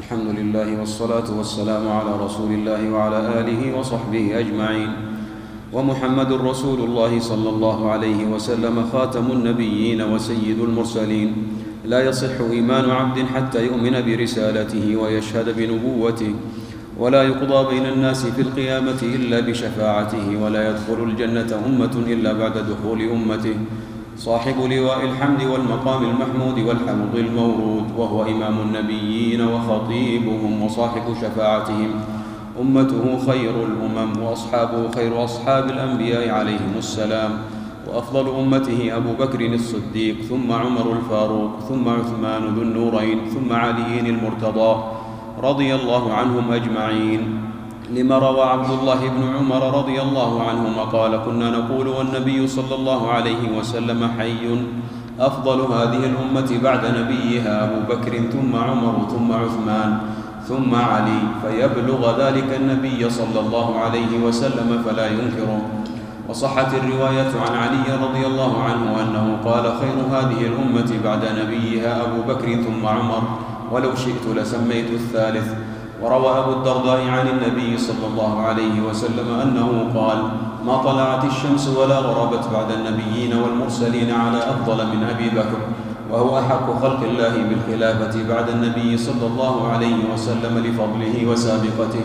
الحمد لله والصلاة والسلام على رسول الله وعلى آله وصحبه أجمعين. ومحمد رسول الله صلى الله عليه وسلم خاتم النبيين وسيد المرسلين. لا يصح إيمان عبد حتى يؤمن برسالته ويشهد بنبوته. ولا يقضى بين الناس في القيامة إلا بشفاعته. ولا يدخل الجنة أمة إلا بعد دخول أمته. صاحب لواء الحمد والمقام المحمود والحمد المورود وهو إمام النبيين وخطيبهم وصاحب شفاعتهم. أمته خير الأمم وأصحابه خير أصحاب الأنبياء عليهم السلام. وأفضل أمته أبو بكر الصديق ثم عمر الفاروق ثم عثمان ذو النورين ثم علي المرتضى رضي الله عنهم أجمعين. لما روى عبد الله بن عمر رضي الله عنهما قال كنا نقول والنبي صلى الله عليه وسلم حي. أفضل هذه الأمة بعد نبيها أبو بكر ثم عمر ثم عثمان ثم علي فيبلغ ذلك النبي صلى الله عليه وسلم فلا ينكره. وصحت الرواية عن علي رضي الله عنه أنه قال خير هذه الأمة بعد نبيها أبو بكر ثم عمر. ولو شئت لسميت الثالث. وروى أبو الدرداء عن النبي صلى الله عليه وسلم أنه قال ما طلعت الشمس ولا غربت بعد النبيين والمرسلين على أفضل من أبي بكر وهو أحق خلق الله بالخلافة بعد النبي صلى الله عليه وسلم لفضله وسابقته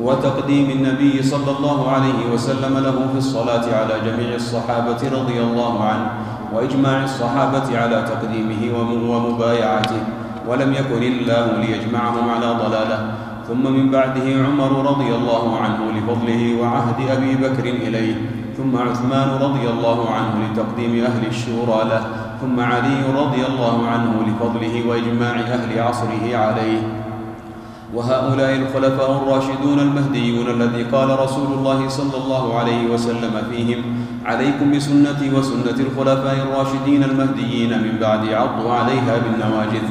وتقديم النبي صلى الله عليه وسلم له في الصلاة على جميع الصحابة رضي الله عنه وإجماع الصحابة على تقديمه ومبايعته ولم يكن الله ليجمعهم على ضلاله ثم من بعده عمر رضي الله عنه لفضله وعهد أبي بكر إليه ثم عثمان رضي الله عنه لتقديم أهل الشورى له ثم علي رضي الله عنه لفضله وإجماع أهل عصره عليه. وهؤلاء الخلفاء الراشدون المهديون الذي قال رسول الله صلى الله عليه وسلم فيهم عليكم بسنتي وسنة الخلفاء الراشدين المهديين من بعد عضوا عليها بالنواجذ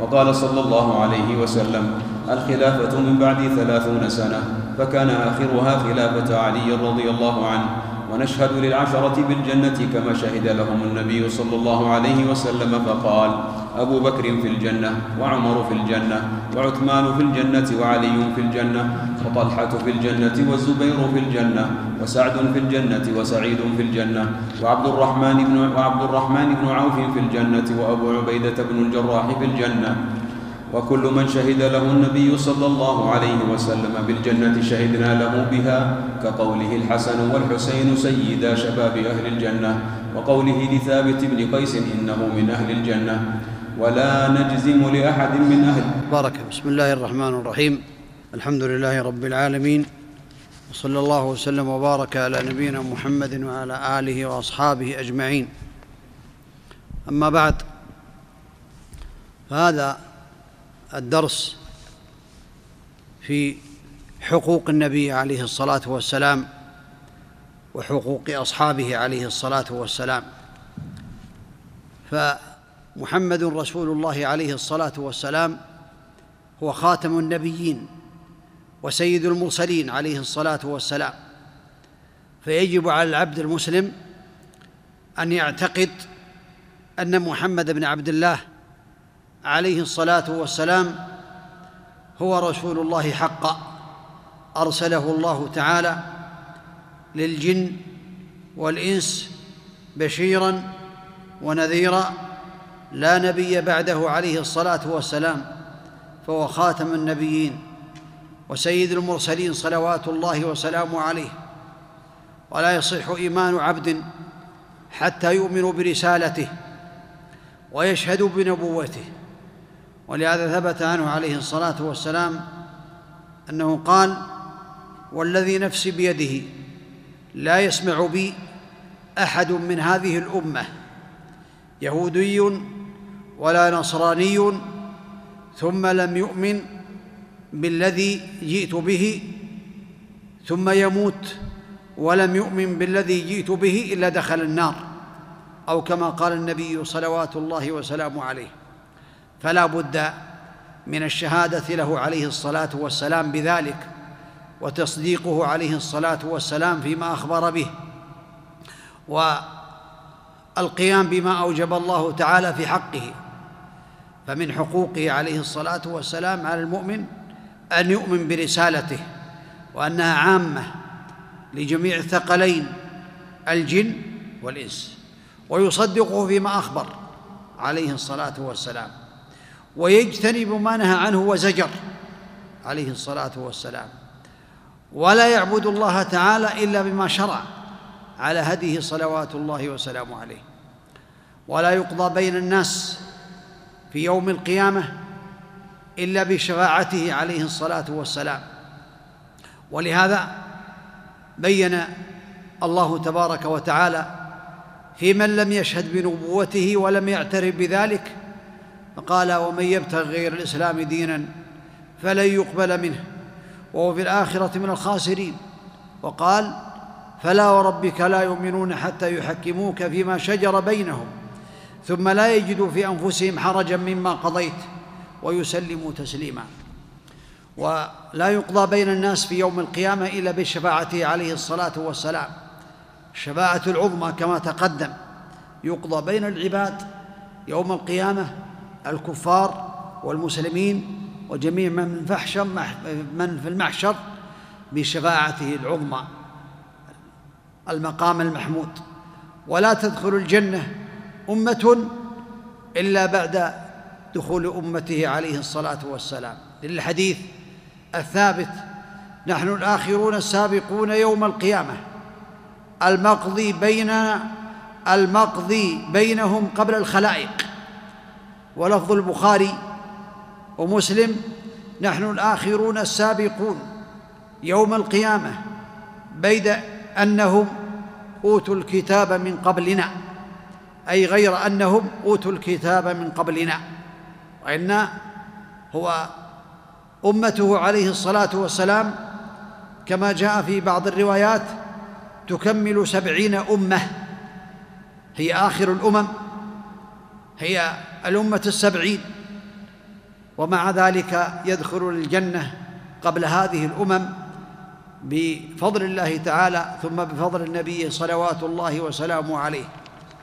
وقال صلى الله عليه وسلم الخلافة من بعد ثلاثون سنة فكان آخرها خلافة علي رضي الله عنه. ونشهد للعشرة بالجنة كما شهد لهم النبي صلى الله عليه وسلم فقال أبو بكر في الجنة وعمر في الجنة وعثمان في الجنة وعلي في الجنة وطلحة في الجنة والزبير في الجنة وسعد في الجنة وسعيد في الجنة وعبد الرحمن بن وعبد الرحمن بن عوف في الجنة وأبو عبيدة بن الجراح في الجنة وكل من شهد له النبي صلى الله عليه وسلم بالجنة شهدنا له بها كقوله الحسن والحسين سيدا شباب أهل الجنة وقوله لثابت بن قيس إنه من أهل الجنة ولا نجزم لأحد من أهل بارك. بسم الله الرحمن الرحيم. الحمد لله رب العالمين. وصلى الله وسلم وبارك على نبينا محمد وعلى آله وأصحابه أجمعين. أما بعد فهذا الدرس في حقوق النبي عليه الصلاة والسلام وحقوق أصحابه عليه الصلاة والسلام. فمحمد رسول الله عليه الصلاة والسلام هو خاتم النبيين وسيد المرسلين عليه الصلاة والسلام. فيجب على العبد المسلم أن يعتقد أن محمد بن عبد الله عليه الصلاة والسلام هو رسول الله حقا أرسله الله تعالى للجن والإنس بشيرا ونذيرا لا نبي بعده عليه الصلاة والسلام فهو خاتم النبيين وسيد المرسلين صلوات الله وسلامه عليه. ولا يصح إيمان عبد حتى يؤمن برسالته ويشهد بنبوته. ولهذا ثبت عنه عليه الصلاة والسلام أنه قال والذي نفسي بيده لا يسمع بي أحد من هذه الأمة يهودي ولا نصراني ثم لم يؤمن بالذي جئت به ثم يموت ولم يؤمن بالذي جئت به إلا دخل النار أو كما قال النبي صلوات الله وسلامه عليه. فلا بد من الشهادة له عليه الصلاة والسلام بذلك وتصديقه عليه الصلاة والسلام فيما أخبر به والقيام بما أوجب الله تعالى في حقه. فمن حقوقه عليه الصلاة والسلام على المؤمن أن يؤمن برسالته وأنها عامة لجميع الثقلين الجن والإنس ويصدقه فيما أخبر عليه الصلاة والسلام. ويجتنب ما نهى عنه وزجر عليه الصلاة والسلام. ولا يعبد الله تعالى إلا بما شرع على هديه صلوات الله وسلامه عليه. ولا يقضى بين الناس في يوم القيامة إلا بشفاعته عليه الصلاة والسلام. ولهذا بين الله تبارك وتعالى في من لم يشهد بنبوته ولم يعترف بذلك فقال ومن يبتغ غير الإسلام دينا فلن يقبل منه وهو في الآخرة من الخاسرين. وقال فلا وربك لا يؤمنون حتى يحكموك فيما شجر بينهم ثم لا يجدوا في أنفسهم حرجا مما قضيت ويسلموا تسليما. ولا يقضى بين الناس في يوم القيامة إلا بشفاعته عليه الصلاة والسلام. الشفاعه العظمى كما تقدم. يقضى بين العباد يوم القيامة الكفار والمسلمين وجميع من في من في المحشر بشفاعته العظمى. المقام المحمود. ولا تدخل الجنة أمة إلا بعد دخول أمته عليه الصلاة والسلام. للحديث الثابت نحن الآخرون السابقون يوم القيامة. المقضي بيننا المقضي بينهم قبل الخلائق. ولفظ البخاري ومسلم نحن الآخرون السابقون يوم القيامة بيد أنهم أوتوا الكتاب من قبلنا أي غير أنهم أوتوا الكتاب من قبلنا. وإن هو أمته عليه الصلاة والسلام كما جاء في بعض الروايات تكمل سبعين أمة هي آخر الأمم. هي الأمة السبعين. ومع ذلك يدخل الجنة قبل هذه الأمم بفضل الله تعالى ثم بفضل النبي صلوات الله وسلامه عليه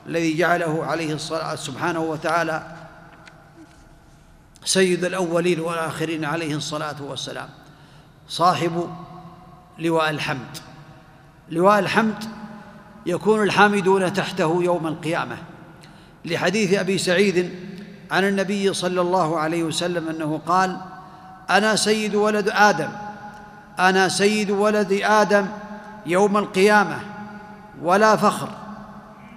الذي جعله عليه الصلاة سبحانه وتعالى سيد الأولين والآخرين عليه الصلاة والسلام. صاحب لواء الحمد. لواء الحمد يكون الحامدون تحته يوم القيامة. لحديث أبي سعيد عن النبي صلى الله عليه وسلم أنه قال أنا سيد ولد آدم أنا سيد ولد آدم يوم القيامة ولا فخر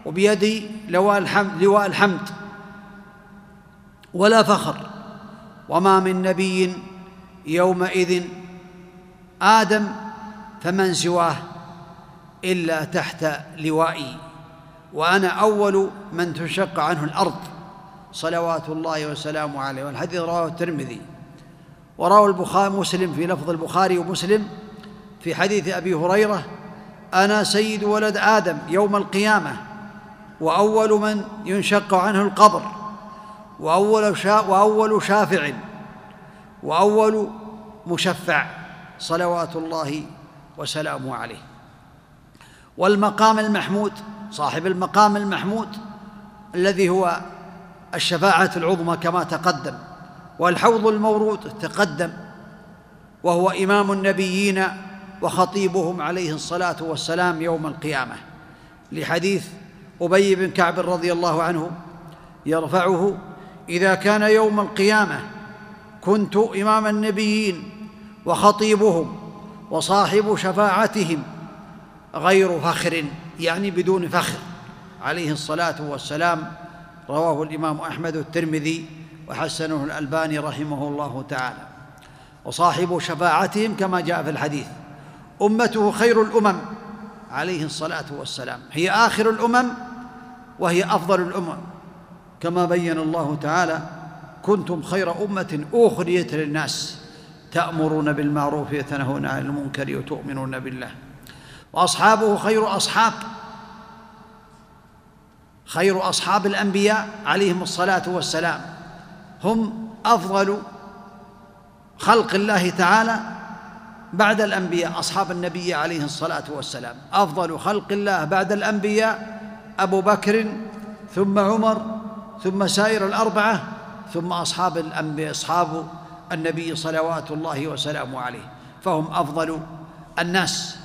وبيدي لواء الحمد لواء الحمد ولا فخر وما من نبي يومئذ آدم فمن سواه إلا تحت لوائي. وأنا أول من تنشق عنه الأرض. صلوات الله وسلامه عليه. والحديث رواه الترمذي. وروى البخاري مسلم في لفظ البخاري ومسلم في حديث أبي هريرة أنا سيد ولد آدم يوم القيامة وأول من ينشق عنه القبر وأول شا وأول شافع وأول مشفع. صلوات الله وسلامه عليه. والمقام المحمود صاحب المقام المحمود الذي هو الشفاعة العظمى كما تقدم والحوض المورود تقدم وهو إمام النبيين وخطيبهم عليه الصلاة والسلام يوم القيامة. لحديث أبي بن كعب رضي الله عنه يرفعه إذا كان يوم القيامة كنت إمام النبيين وخطيبهم وصاحب شفاعتهم غير فخر يعني بدون فخر. عليه الصلاة والسلام رواه الإمام أحمد الترمذي وحسنه الألباني رحمه الله تعالى. وصاحب شفاعتهم كما جاء في الحديث. أمته خير الأمم. عليه الصلاة والسلام. هي آخر الأمم وهي أفضل الأمم. كما بين الله تعالى كنتم خير أمة أخرجت للناس تأمرون بالمعروف وتنهون عن المنكر وتؤمنون بالله. وأصحابه خير أصحاب. خير أصحاب الأنبياء عليهم الصلاة والسلام. هم أفضل خلق الله تعالى بعد الأنبياء أصحاب النبي عليه الصلاة والسلام. أفضل خلق الله بعد الأنبياء أبو بكر ثم عمر ثم سائر الأربعة ثم أصحاب الأنبياء أصحاب النبي صلوات الله وسلامه عليه. فهم أفضل الناس.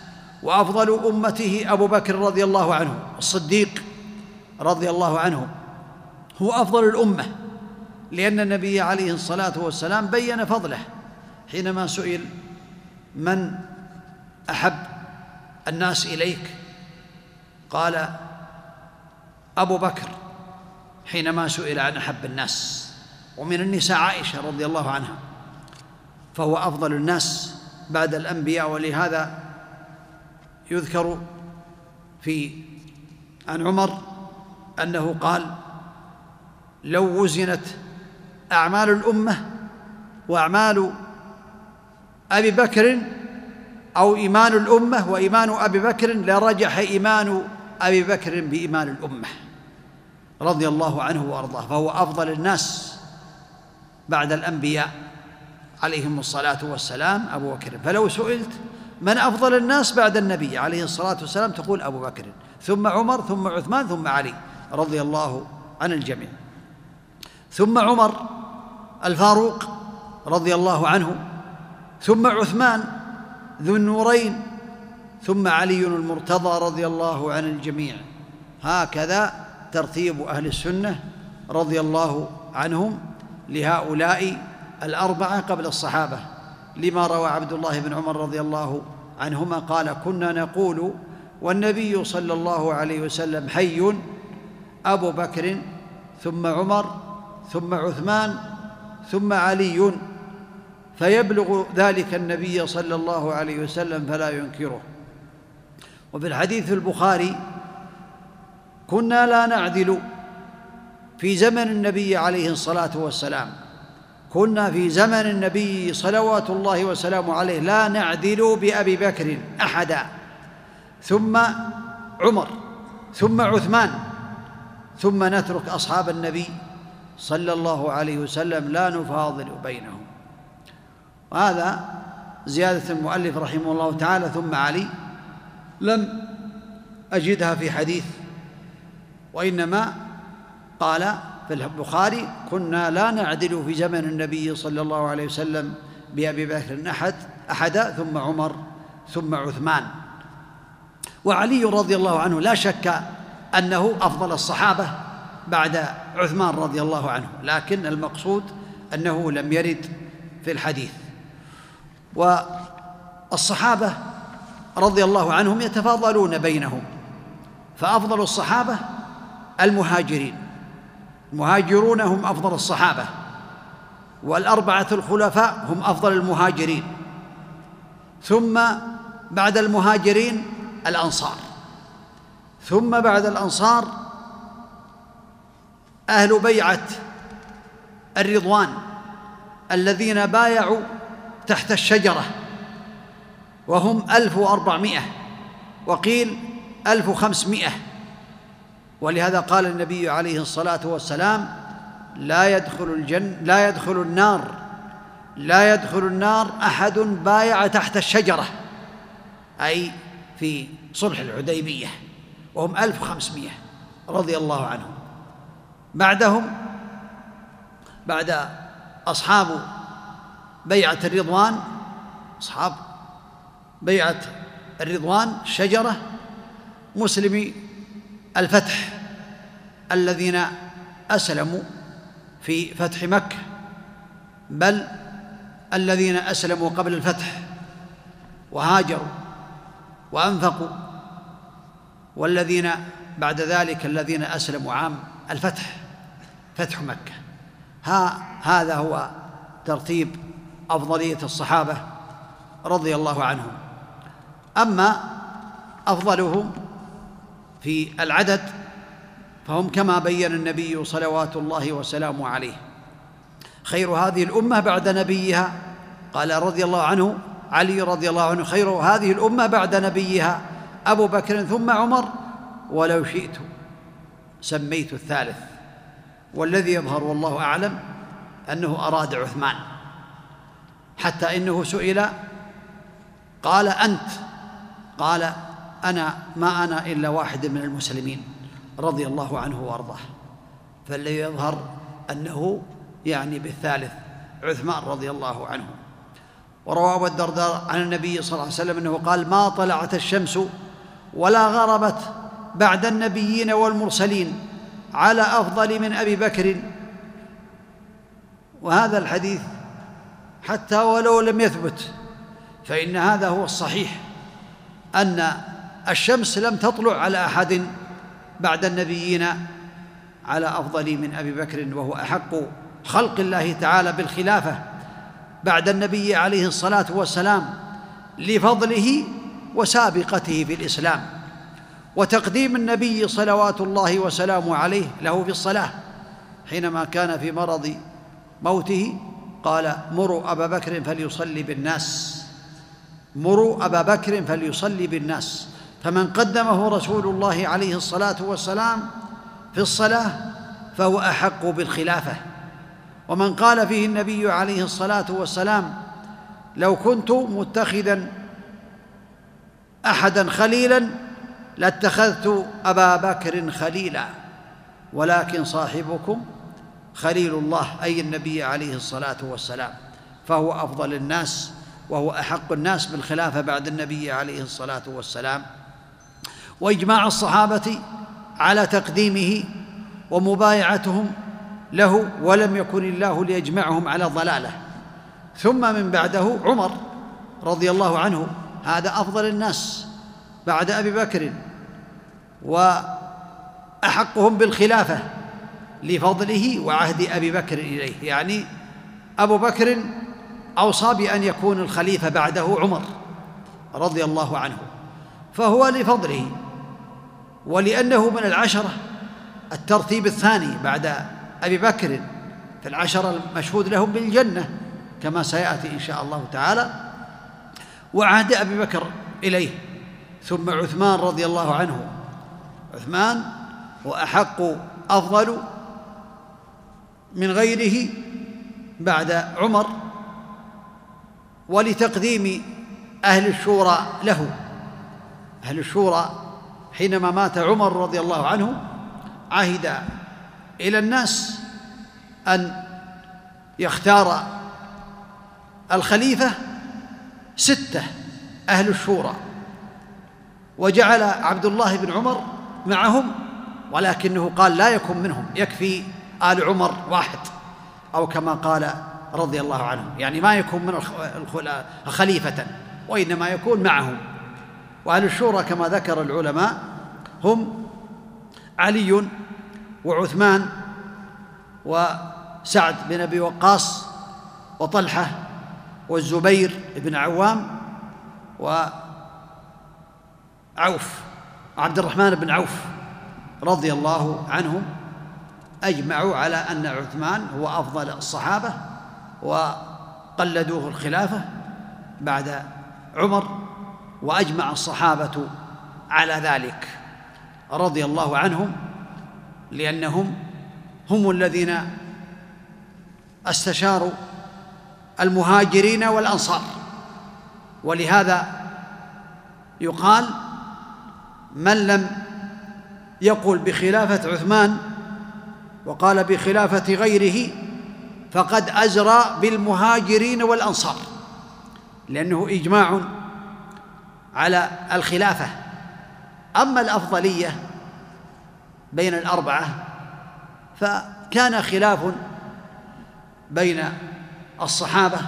وأفضل أمته أبو بكر رضي الله عنه الصديق رضي الله عنه هو أفضل الأمة لأن النبي عليه الصلاة والسلام بين فضله حينما سئل من أحب الناس إليك؟ قال أبو بكر. حينما سئل عن أحب الناس ومن النساء عائشة رضي الله عنها. فهو أفضل الناس بعد الأنبياء ولهذا يذكر في عن عمر أنه قال لو وزنت أعمال الأمة وأعمال أبي بكر أو إيمان الأمة وإيمان أبي بكر لرجح إيمان أبي بكر بإيمان الأمة رضي الله عنه وأرضاه فهو أفضل الناس بعد الأنبياء عليهم الصلاة والسلام أبو بكر. فلو سئلت من أفضل الناس بعد النبي عليه الصلاة والسلام؟ تقول أبو بكر ثم عمر ثم عثمان ثم علي رضي الله عن الجميع. ثم عمر الفاروق رضي الله عنه ثم عثمان ذو النورين ثم علي المرتضى رضي الله عن الجميع. هكذا ترتيب أهل السنة رضي الله عنهم لهؤلاء الأربعة قبل الصحابة. لما روى عبد الله بن عمر رضي الله عنهما قال كنا نقول والنبي صلى الله عليه وسلم حي أبو بكر ثم عمر ثم عثمان ثم علي. فيبلغ ذلك النبي صلى الله عليه وسلم فلا ينكره. وفي الحديث البخاري كنا لا نعدل في زمن النبي عليه الصلاة والسلام. كنا في زمن النبي صلوات الله وسلامه عليه لا نعدل بأبي بكر أحدا. ثم عمر ثم عثمان ثم نترك أصحاب النبي صلى الله عليه وسلم لا نفاضل بينهم. وهذا زيادة المؤلف رحمه الله تعالى ثم علي لم أجدها في حديث وإنما قال في البخاري كنا لا نعدل في زمن النبي صلى الله عليه وسلم بأبي بكر أحد أحدا ثم عمر ثم عثمان. وعلي رضي الله عنه لا شك أنه أفضل الصحابة بعد عثمان رضي الله عنه لكن المقصود أنه لم يرد في الحديث. والصحابة رضي الله عنهم يتفاضلون بينهم فأفضل الصحابة المهاجرين. المهاجرون هم أفضل الصحابة والأربعة الخلفاء هم أفضل المهاجرين. ثم بعد المهاجرين الأنصار. ثم بعد الأنصار أهل بيعة الرضوان الذين بايعوا تحت الشجرة وهم ألف وأربعمائة وقيل ألف وخمسمائة. ولهذا قال النبي عليه الصلاة والسلام لا يدخل الجن لا يدخل النار لا يدخل النار أحد بايع تحت الشجرة. أي في صلح الحديبية وهم ألف وخمسمائة رضي الله عنهم. بعدهم بعد أصحاب بيعة الرضوان أصحاب بيعة الرضوان شجرة مسلمي الفتح الذين أسلموا في فتح مكة بل الذين أسلموا قبل الفتح وهاجروا وأنفقوا والذين بعد ذلك الذين أسلموا عام الفتح فتح مكة. ها هذا هو ترتيب أفضلية الصحابة رضي الله عنهم. أما أفضلهم في العدد فهم كما بين النبي صلوات الله وسلامه عليه. خير هذه الأمة بعد نبيها قال رضي الله عنه علي رضي الله عنه خير هذه الأمة بعد نبيها أبو بكر ثم عمر ولو شئت سميت الثالث. والذي يظهر والله أعلم أنه أراد عثمان. حتى إنه سئل قال أنت؟ قال أنا ما أنا إلا واحد من المسلمين رضي الله عنه وأرضاه. فالذي يظهر أنه يعني بالثالث عثمان رضي الله عنه. وروى أبو الدرداء عن النبي صلى الله عليه وسلم أنه قال ما طلعت الشمس ولا غربت بعد النبيين والمرسلين على أفضل من أبي بكر. وهذا الحديث حتى ولو لم يثبت فإن هذا هو الصحيح أن الشمس لم تطلع على أحد بعد النبيين على أفضل من أبي بكر وهو أحق خلق الله تعالى بالخلافة بعد النبي عليه الصلاة والسلام لفضله وسابقته في الإسلام وتقديم النبي صلوات الله وسلامه عليه له في الصلاة حينما كان في مرض موته قال مروا أبا بكر فليصلي بالناس مروا أبا بكر فليصلي بالناس فمن قدمه رسول الله عليه الصلاة والسلام في الصلاة فهو أحق بالخلافة. ومن قال فيه النبي عليه الصلاة والسلام لو كنت متخذا أحدا خليلا لاتخذت أبا بكر خليلا ولكن صاحبكم خليل الله أي النبي عليه الصلاة والسلام. فهو أفضل الناس وهو أحق الناس بالخلافة بعد النبي عليه الصلاة والسلام. وإجماع الصحابة على تقديمه ومبايعتهم له ولم يكن الله ليجمعهم على ضلاله. ثم من بعده عمر رضي الله عنه هذا أفضل الناس بعد أبي بكر وأحقهم بالخلافة لفضله وعهد أبي بكر إليه. يعني أبو بكر أوصى بأن يكون الخليفة بعده عمر رضي الله عنه فهو لفضله. ولأنه من العشرة. الترتيب الثاني بعد أبي بكر في العشره المشهود لهم بالجنة كما سيأتي إن شاء الله تعالى. وعهد أبي بكر إليه ثم عثمان رضي الله عنه. عثمان وأحق أفضل من غيره بعد عمر ولتقديم أهل الشورى له. أهل الشورى حينما مات عمر رضي الله عنه عهد إلى الناس أن يختار الخليفة ستة أهل الشورى وجعل عبد الله بن عمر معهم ولكنه قال لا يكن منهم يكفي آل عمر واحد أو كما قال رضي الله عنه يعني ما يكون من خليفة وإنما يكون معهم. واهل الشورى كما ذكر العلماء هم علي وعثمان وسعد بن أبي وقاص وطلحة والزبير بن عوام وعوف عبد الرحمن بن عوف رضي الله عنهم أجمعوا على أن عثمان هو أفضل الصحابة وقلدوه الخلافة بعد عمر وأجمع الصحابة على ذلك رضي الله عنهم لأنهم هم الذين استشاروا المهاجرين والأنصار. ولهذا يقال من لم يقل بخلافة عثمان وقال بخلافة غيره فقد أزرى بالمهاجرين والأنصار لأنه إجماع على الخلافة. أما الأفضلية بين الأربعة فكان خلاف بين الصحابة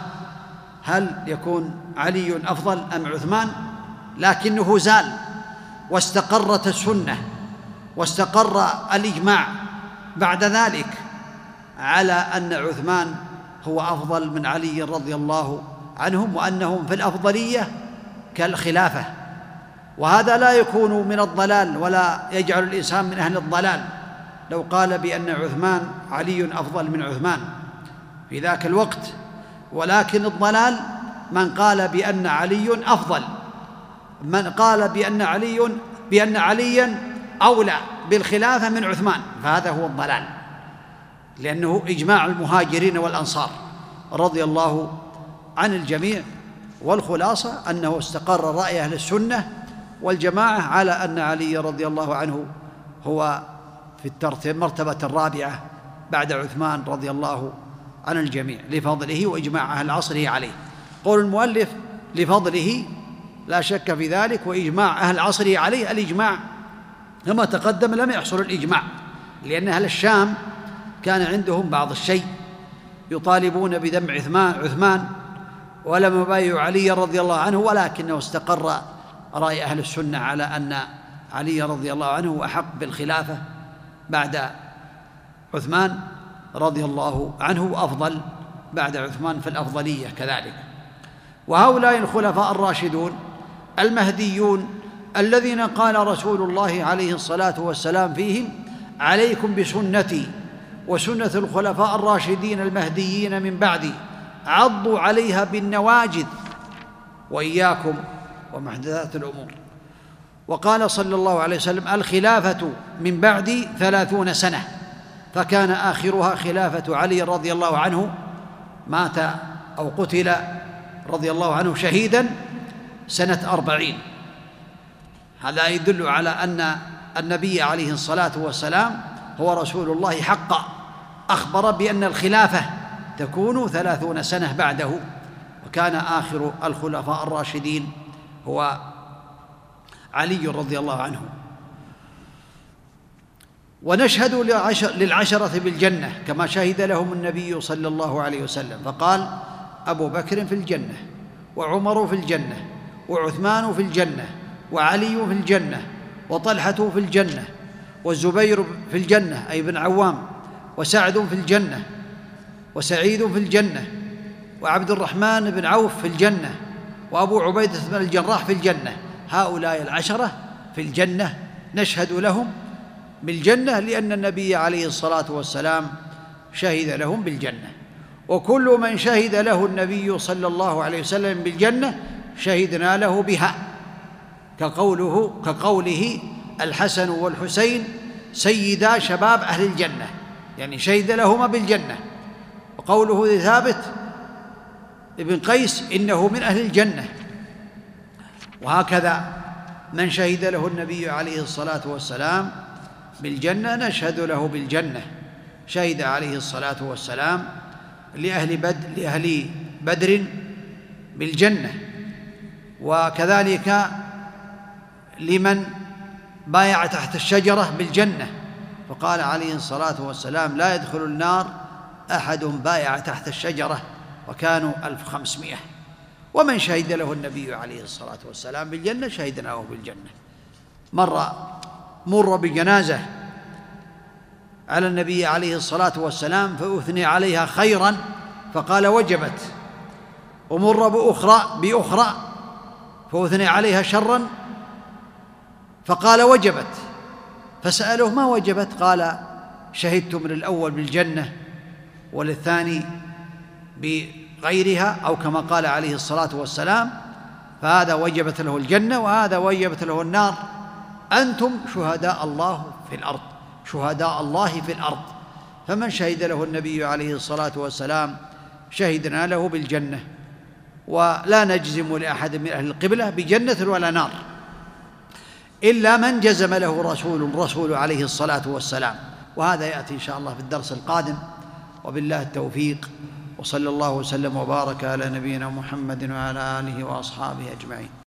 هل يكون علي أفضل أم عثمان؟ لكنه زال واستقرت السنة واستقر الإجماع بعد ذلك على أن عثمان هو أفضل من علي رضي الله عنهم وأنهم في الأفضلية كالخلافة. وهذا لا يكون من الضلال ولا يجعل الإنسان من أهل الضلال. لو قال بأن عثمان علي أفضل من عثمان في ذاك الوقت. ولكن الضلال من قال بأن علي أفضل. من قال بأن علي بأن عليا أولى بالخلافة من عثمان. فهذا هو الضلال. لأنه إجماع المهاجرين والأنصار رضي الله عن الجميع. والخلاصة أنه استقر رأي أهل السنة والجماعة على أن علي رضي الله عنه هو في المرتبة الرابعة بعد عثمان رضي الله عن الجميع لفضله وإجماع أهل عصره عليه. قول المؤلف لفضله لا شك في ذلك وإجماع أهل عصره عليه الإجماع. كما تقدم لم يحصل الإجماع لأن أهل الشام كان عندهم بعض الشيء يطالبون بدم عثمان عثمان ولم يبايعوا علي رضي الله عنه ولكنه استقر رأي أهل السنة على أن علي رضي الله عنه أحق بالخلافة بعد عثمان رضي الله عنه وأفضل بعد عثمان في الأفضلية كذلك. وهؤلاء الخلفاء الراشدون المهديون الذين قال رسول الله عليه الصلاة والسلام فيهم عليكم بسنتي وسنة الخلفاء الراشدين المهديين من بعدي عضوا عليها بالنواجذ. وإياكم ومحدثات الأمور. وقال صلى الله عليه وسلم الخلافة من بعدي ثلاثون سنة. فكان آخرها خلافة علي رضي الله عنه مات أو قتل رضي الله عنه شهيدا سنة أربعين. هذا يدل على أن النبي عليه الصلاة والسلام هو رسول الله حقا. أخبر بأن الخلافة تكون ثلاثون سنة بعده. وكان آخر الخلفاء الراشدين هو علي رضي الله عنه. ونشهد للعشرة بالجنة كما شهد لهم النبي صلى الله عليه وسلم. فقال أبو بكر في الجنة وعمر في الجنة وعثمان في الجنة وعلي في الجنة وطلحة في الجنة والزبير في الجنة أي بن عوام وسعد في الجنة وسعيد في الجنة وعبد الرحمن بن عوف في الجنة وأبو عبيدة بن الجراح في الجنة. هؤلاء العشرة في الجنة نشهد لهم بالجنة لأن النبي عليه الصلاة والسلام شهد لهم بالجنة. وكل من شهد له النبي صلى الله عليه وسلم بالجنة شهدنا له بها كقوله كقوله الحسن والحسين سيدا شباب أهل الجنة يعني شهد لهما بالجنة. وقوله ثابت ابن قيس إنه من أهل الجنة. وهكذا من شهد له النبي عليه الصلاة والسلام بالجنة نشهد له بالجنة. شهد عليه الصلاة والسلام لأهل بدر لأهل بدر بالجنة. وكذلك لمن بايع تحت الشجرة بالجنة. فقال عليه الصلاة والسلام لا يدخل النار أحد بايع تحت الشجرة وكانوا ألف خمسمائة. ومن شهد له النبي عليه الصلاة والسلام بالجنة شهدنا له بالجنة. مر مر بجنازة على النبي عليه الصلاة والسلام فأثني عليها خيرا فقال وجبت. ومر بأخرى بأخرى فأثني عليها شرا فقال وجبت. فسألوه ما وجبت؟ قال شهدت من الأول بالجنة. وللثاني بغيرها أو كما قال عليه الصلاة والسلام فهذا وجبت له الجنة وهذا وجبت له النار. أنتم شهداء الله في الأرض شهداء الله في الأرض. فمن شهد له النبي عليه الصلاة والسلام شهدنا له بالجنة. ولا نجزم لأحد من أهل القبلة بجنة ولا نار. إلا من جزم له رسول الرسول عليه الصلاة والسلام. وهذا يأتي إن شاء الله في الدرس القادم. وبالله التوفيق وصلى الله وسلم وبارك على نبينا محمد وعلى آله وأصحابه أجمعين.